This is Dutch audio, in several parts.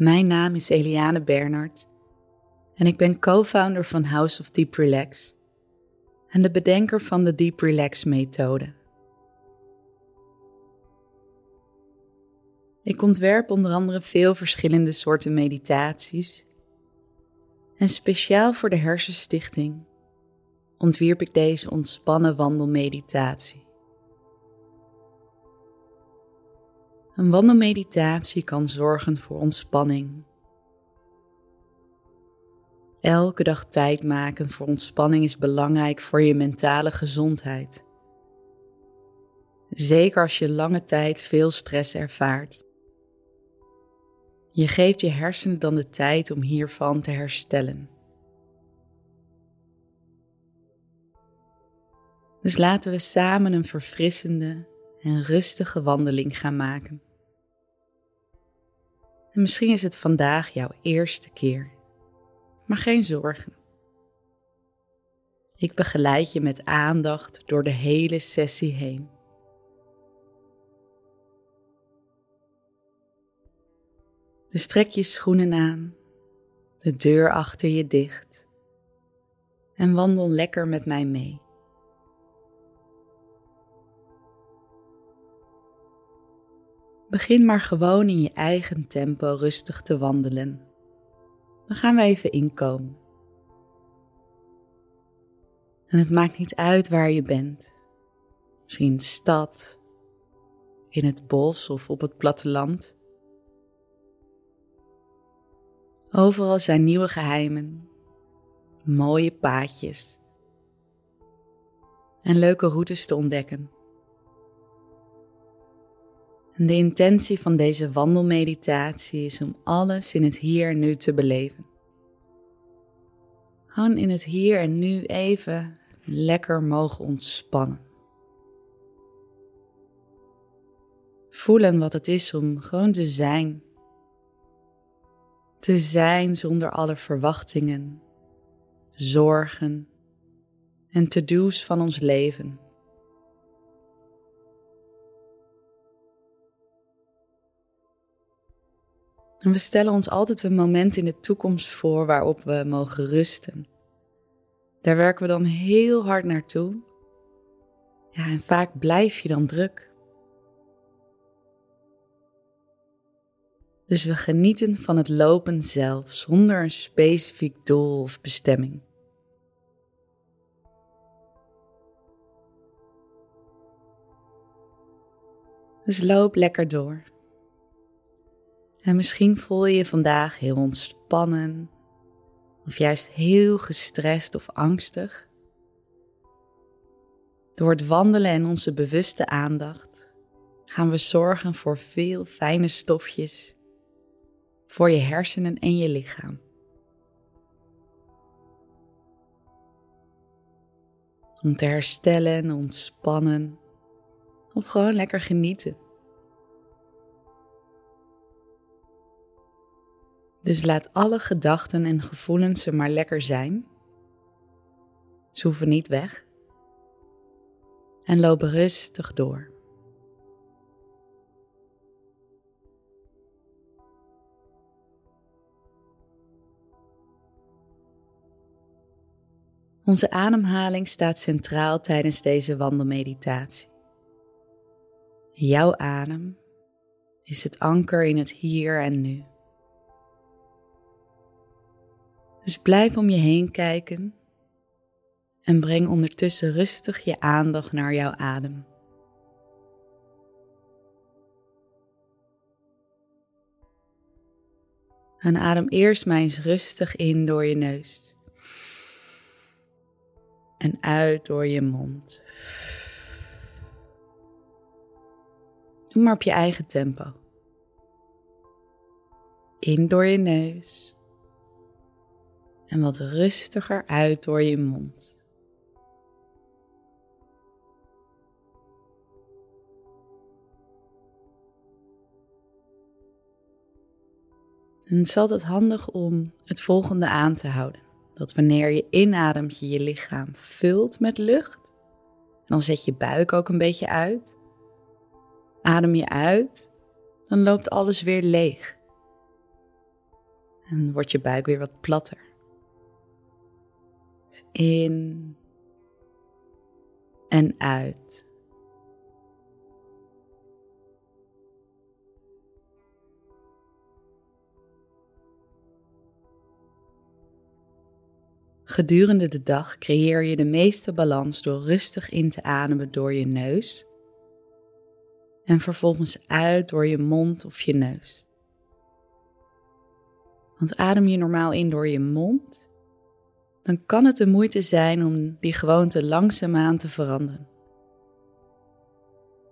Mijn naam is Eliane Bernard en ik ben co-founder van House of Deep Relax en de bedenker van de Deep Relax methode. Ik ontwerp onder andere veel verschillende soorten meditaties en speciaal voor de Hersenstichting ontwierp ik deze ontspannen wandelmeditatie. Een wandelmeditatie kan zorgen voor ontspanning. Elke dag tijd maken voor ontspanning is belangrijk voor je mentale gezondheid. Zeker als je lange tijd veel stress ervaart. Je geeft je hersenen dan de tijd om hiervan te herstellen. Dus laten we samen een verfrissende en rustige wandeling gaan maken. En misschien is het vandaag jouw eerste keer, maar geen zorgen. Ik begeleid je met aandacht door de hele sessie heen. Dus trek je schoenen aan, de deur achter je dicht en wandel lekker met mij mee. Begin maar gewoon in je eigen tempo rustig te wandelen. Dan gaan we even inkomen. En het maakt niet uit waar je bent. Misschien in stad, in het bos of op het platteland. Overal zijn nieuwe geheimen, mooie paadjes en leuke routes te ontdekken. De intentie van deze wandelmeditatie is om alles in het hier en nu te beleven. Gewoon in het hier en nu even lekker mogen ontspannen. Voelen wat het is om gewoon te zijn. Te zijn zonder alle verwachtingen, zorgen en to-do's van ons leven. En we stellen ons altijd een moment in de toekomst voor waarop we mogen rusten. Daar werken we dan heel hard naartoe. Ja, en vaak blijf je dan druk. Dus we genieten van het lopen zelf zonder een specifiek doel of bestemming. Dus loop lekker door. En misschien voel je je vandaag heel ontspannen of juist heel gestrest of angstig. Door het wandelen en onze bewuste aandacht gaan we zorgen voor veel fijne stofjes voor je hersenen en je lichaam. Om te herstellen, ontspannen of gewoon lekker genieten. Dus laat alle gedachten en gevoelens er maar lekker zijn. Ze hoeven niet weg. En loop rustig door. Onze ademhaling staat centraal tijdens deze wandelmeditatie. Jouw adem is het anker in het hier en nu. Dus blijf om je heen kijken en breng ondertussen rustig je aandacht naar jouw adem. En adem eerst maar eens rustig in door je neus. En uit door je mond. Doe maar op je eigen tempo. In door je neus en wat rustiger uit door je mond. En het is altijd handig om het volgende aan te houden. Dat wanneer je inademt, je je lichaam vult met lucht. En dan zet je buik ook een beetje uit. Adem je uit, dan loopt alles weer leeg. En wordt je buik weer wat platter. In en uit. Gedurende de dag creëer je de meeste balans door rustig in te ademen door je neus en vervolgens uit door je mond of je neus. Want adem je normaal in door je mond, dan kan het de moeite zijn om die gewoonte langzaamaan te veranderen.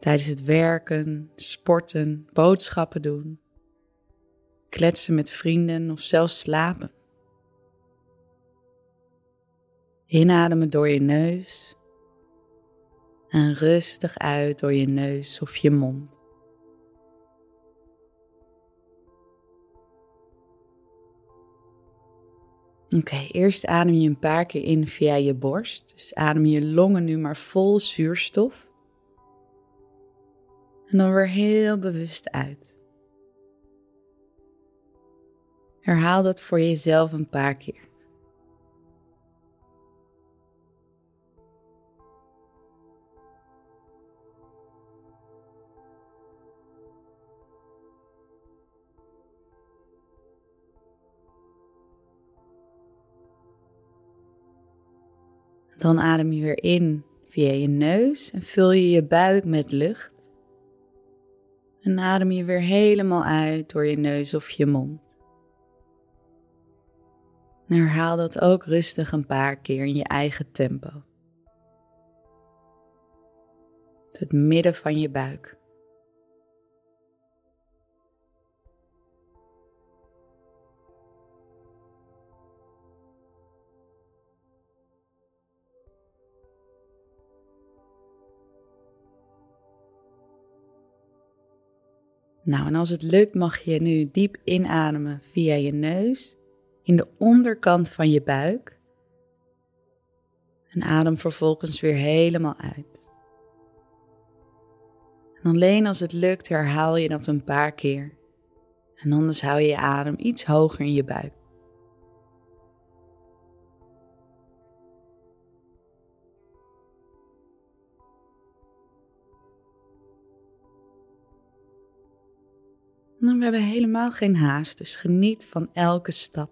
Tijdens het werken, sporten, boodschappen doen, kletsen met vrienden of zelfs slapen. Inademen door je neus en rustig uit door je neus of je mond. Oké, eerst adem je een paar keer in via je borst. Dus adem je longen nu maar vol zuurstof. En dan weer heel bewust uit. Herhaal dat voor jezelf een paar keer. Dan adem je weer in via je neus en vul je je buik met lucht. En adem je weer helemaal uit door je neus of je mond. En herhaal dat ook rustig een paar keer in je eigen tempo. Het midden van je buik. Nou, en als het lukt mag je nu diep inademen via je neus in de onderkant van je buik. En adem vervolgens weer helemaal uit. En alleen als het lukt herhaal je dat een paar keer. En anders hou je je adem iets hoger in je buik. Nou, we hebben helemaal geen haast, dus geniet van elke stap.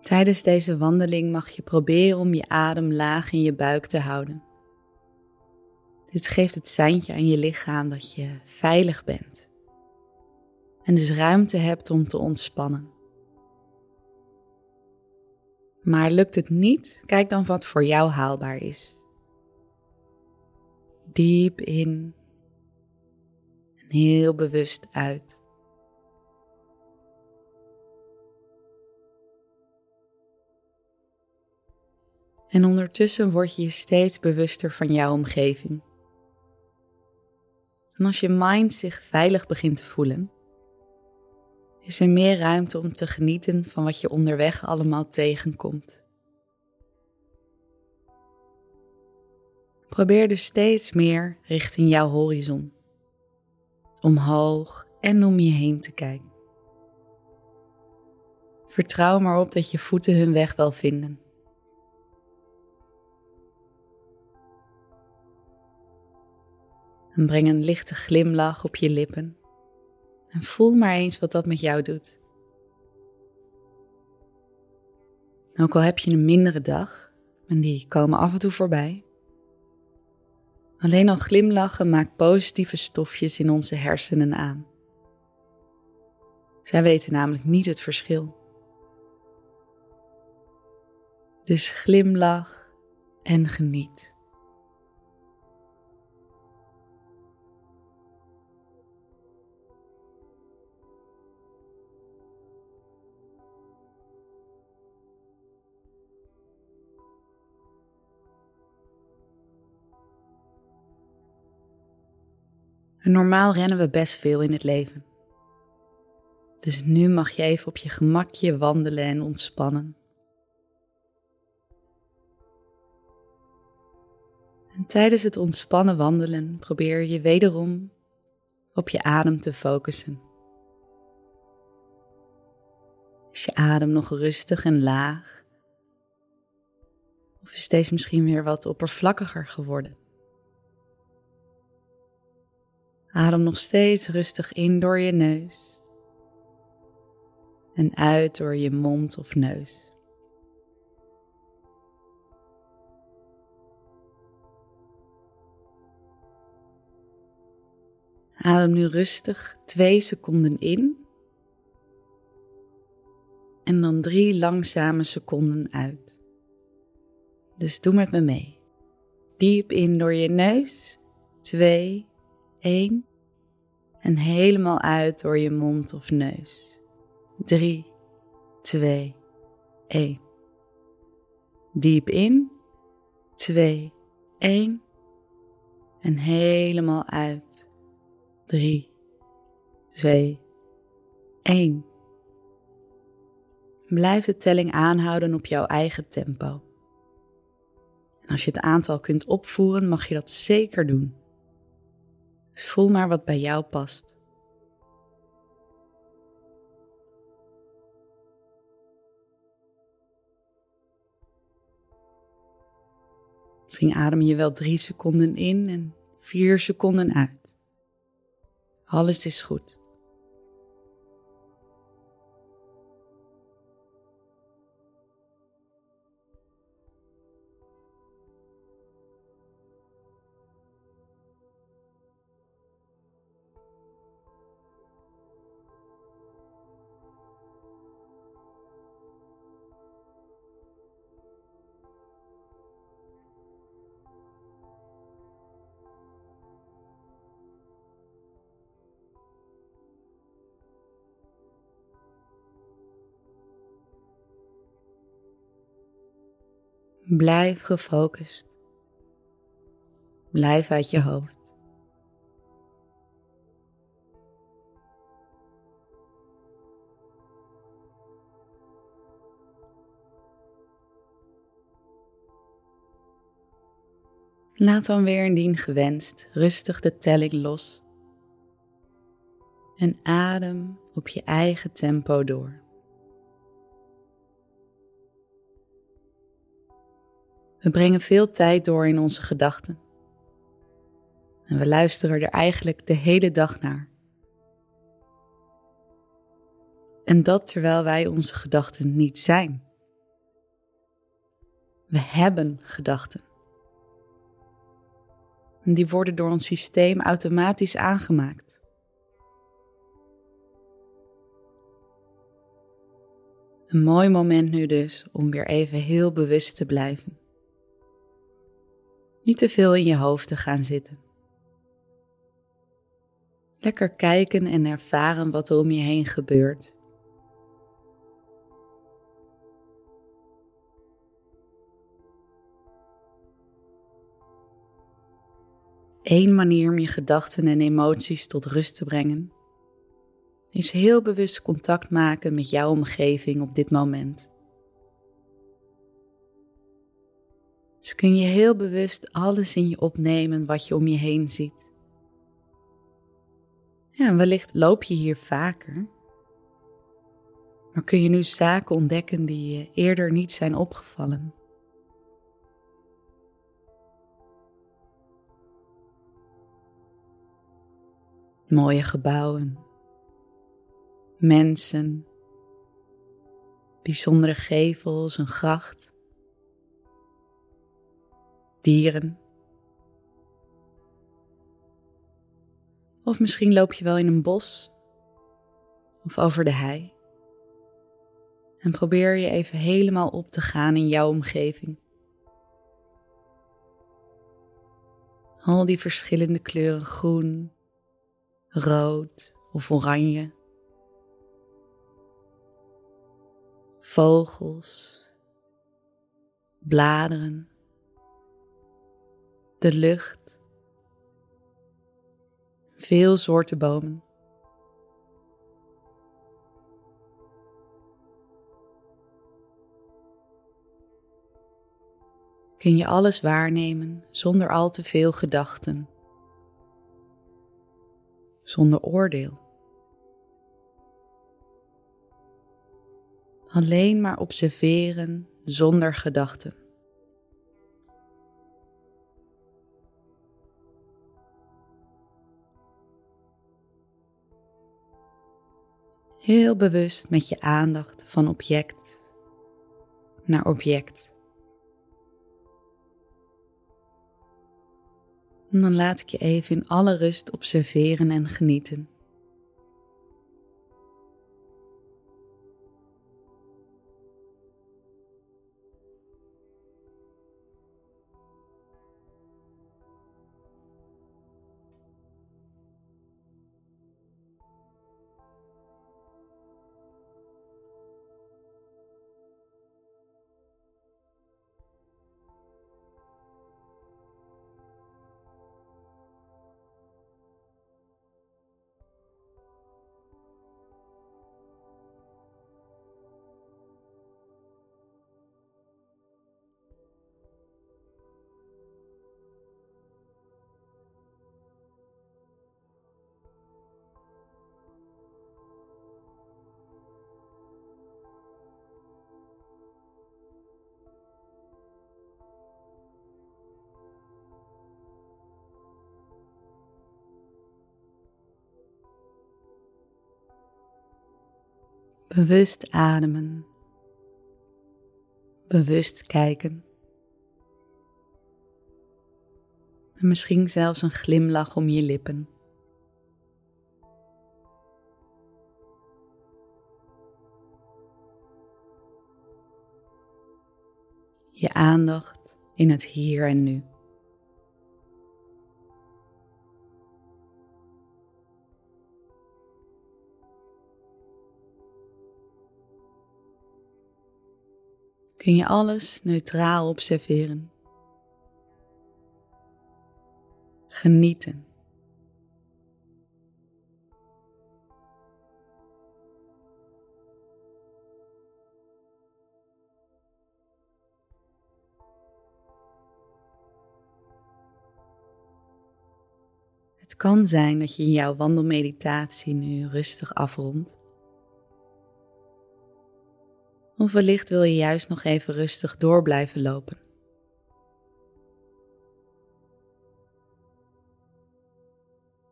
Tijdens deze wandeling mag je proberen om je adem laag in je buik te houden. Dit geeft het seintje aan je lichaam dat je veilig bent en dus ruimte hebt om te ontspannen. Maar lukt het niet, kijk dan wat voor jou haalbaar is. Diep in en heel bewust uit. En ondertussen word je je steeds bewuster van jouw omgeving. En als je mind zich veilig begint te voelen, is er meer ruimte om te genieten van wat je onderweg allemaal tegenkomt. Probeer dus steeds meer richting jouw horizon, omhoog en om je heen te kijken. Vertrouw maar op dat je voeten hun weg wel vinden. En breng een lichte glimlach op je lippen en voel maar eens wat dat met jou doet. Ook al heb je een mindere dag, en die komen af en toe voorbij. Alleen al glimlachen maakt positieve stofjes in onze hersenen aan. Zij weten namelijk niet het verschil. Dus glimlach en geniet. Normaal rennen we best veel in het leven. Dus nu mag je even op je gemakje wandelen en ontspannen. En tijdens het ontspannen wandelen probeer je wederom op je adem te focussen. Is je adem nog rustig en laag? Of is deze misschien weer wat oppervlakkiger geworden? Adem nog steeds rustig in door je neus en uit door je mond of neus. Adem nu rustig twee seconden in en dan drie langzame seconden uit. Dus doe met me mee. Diep in door je neus, twee, één. En helemaal uit door je mond of neus. Drie, twee, één. Diep in, twee, één. En helemaal uit. 3, 2, 1. Blijf de telling aanhouden op jouw eigen tempo. En als je het aantal kunt opvoeren, mag je dat zeker doen. Voel maar wat bij jou past. Misschien adem je wel drie seconden in en vier seconden uit. Alles is goed. Blijf gefocust. Blijf uit je hoofd. Laat dan weer indien gewenst rustig de telling los en adem op je eigen tempo door. We brengen veel tijd door in onze gedachten. En we luisteren er eigenlijk de hele dag naar. En dat terwijl wij onze gedachten niet zijn. We hebben gedachten. En die worden door ons systeem automatisch aangemaakt. Een mooi moment nu dus om weer even heel bewust te blijven. Niet te veel in je hoofd te gaan zitten. Lekker kijken en ervaren wat er om je heen gebeurt. Eén manier om je gedachten en emoties tot rust te brengen is heel bewust contact maken met jouw omgeving op dit moment. Dus kun je heel bewust alles in je opnemen wat je om je heen ziet. Ja, en wellicht loop je hier vaker. Maar kun je nu zaken ontdekken die je eerder niet zijn opgevallen? Mooie gebouwen, mensen, bijzondere gevels, een gracht dieren. Of misschien loop je wel in een bos of over de hei. En probeer je even helemaal op te gaan in jouw omgeving. Al die verschillende kleuren groen, rood of oranje. Vogels, bladeren de lucht, veel soorten bomen. kun je alles waarnemen zonder al te veel gedachten, zonder oordeel. Alleen maar observeren zonder gedachten. Heel bewust met je aandacht van object naar object. En dan laat ik je even in alle rust observeren en genieten. Bewust ademen. Bewust kijken. En misschien zelfs een glimlach om je lippen. Je aandacht in het hier en nu. Kun je alles neutraal observeren. Genieten. Het kan zijn dat je in jouw wandelmeditatie nu rustig afrondt. Of wellicht wil je juist nog even rustig door blijven lopen.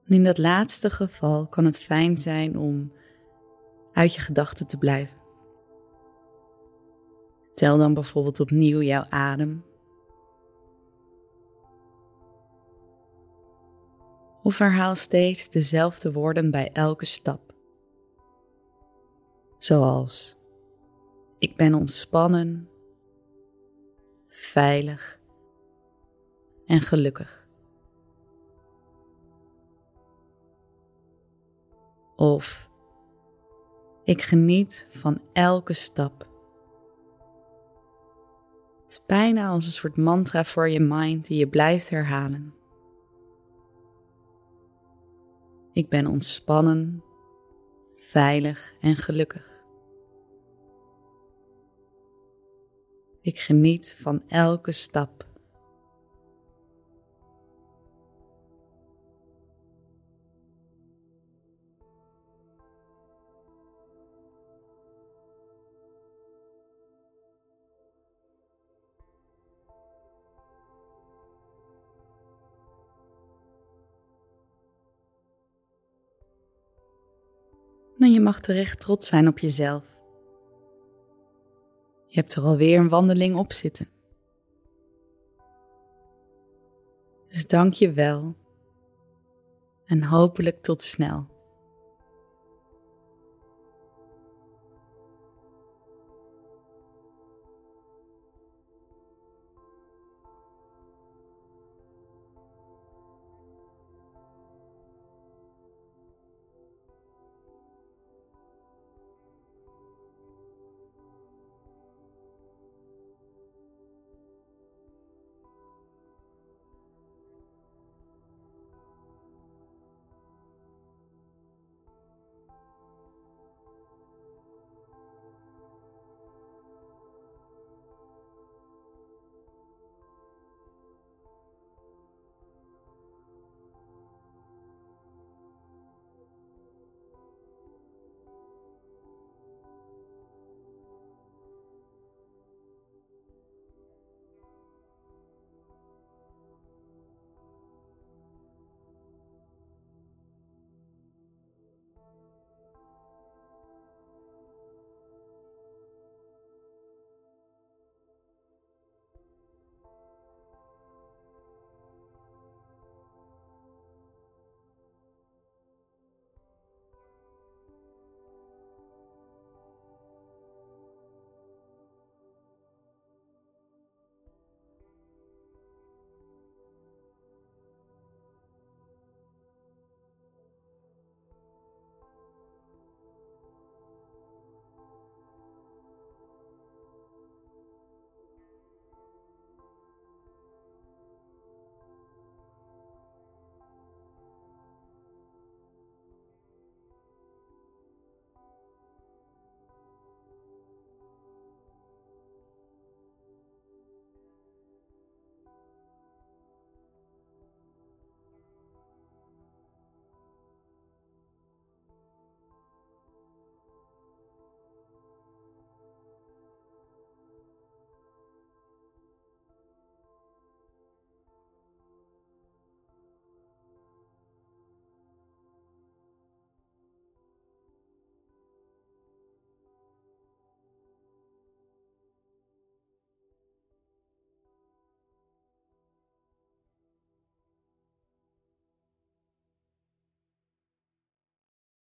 in dat laatste geval kan het fijn zijn om uit je gedachten te blijven. Tel dan bijvoorbeeld opnieuw jouw adem. Of herhaal steeds dezelfde woorden bij elke stap. Zoals ik ben ontspannen, veilig en gelukkig. Of ik geniet van elke stap. Het is bijna als een soort mantra voor je mind die je blijft herhalen. Ik ben ontspannen, veilig en gelukkig. Ik geniet van elke stap. En je mag terecht trots zijn op jezelf. Je hebt er alweer een wandeling op zitten. Dus dank je wel en hopelijk tot snel.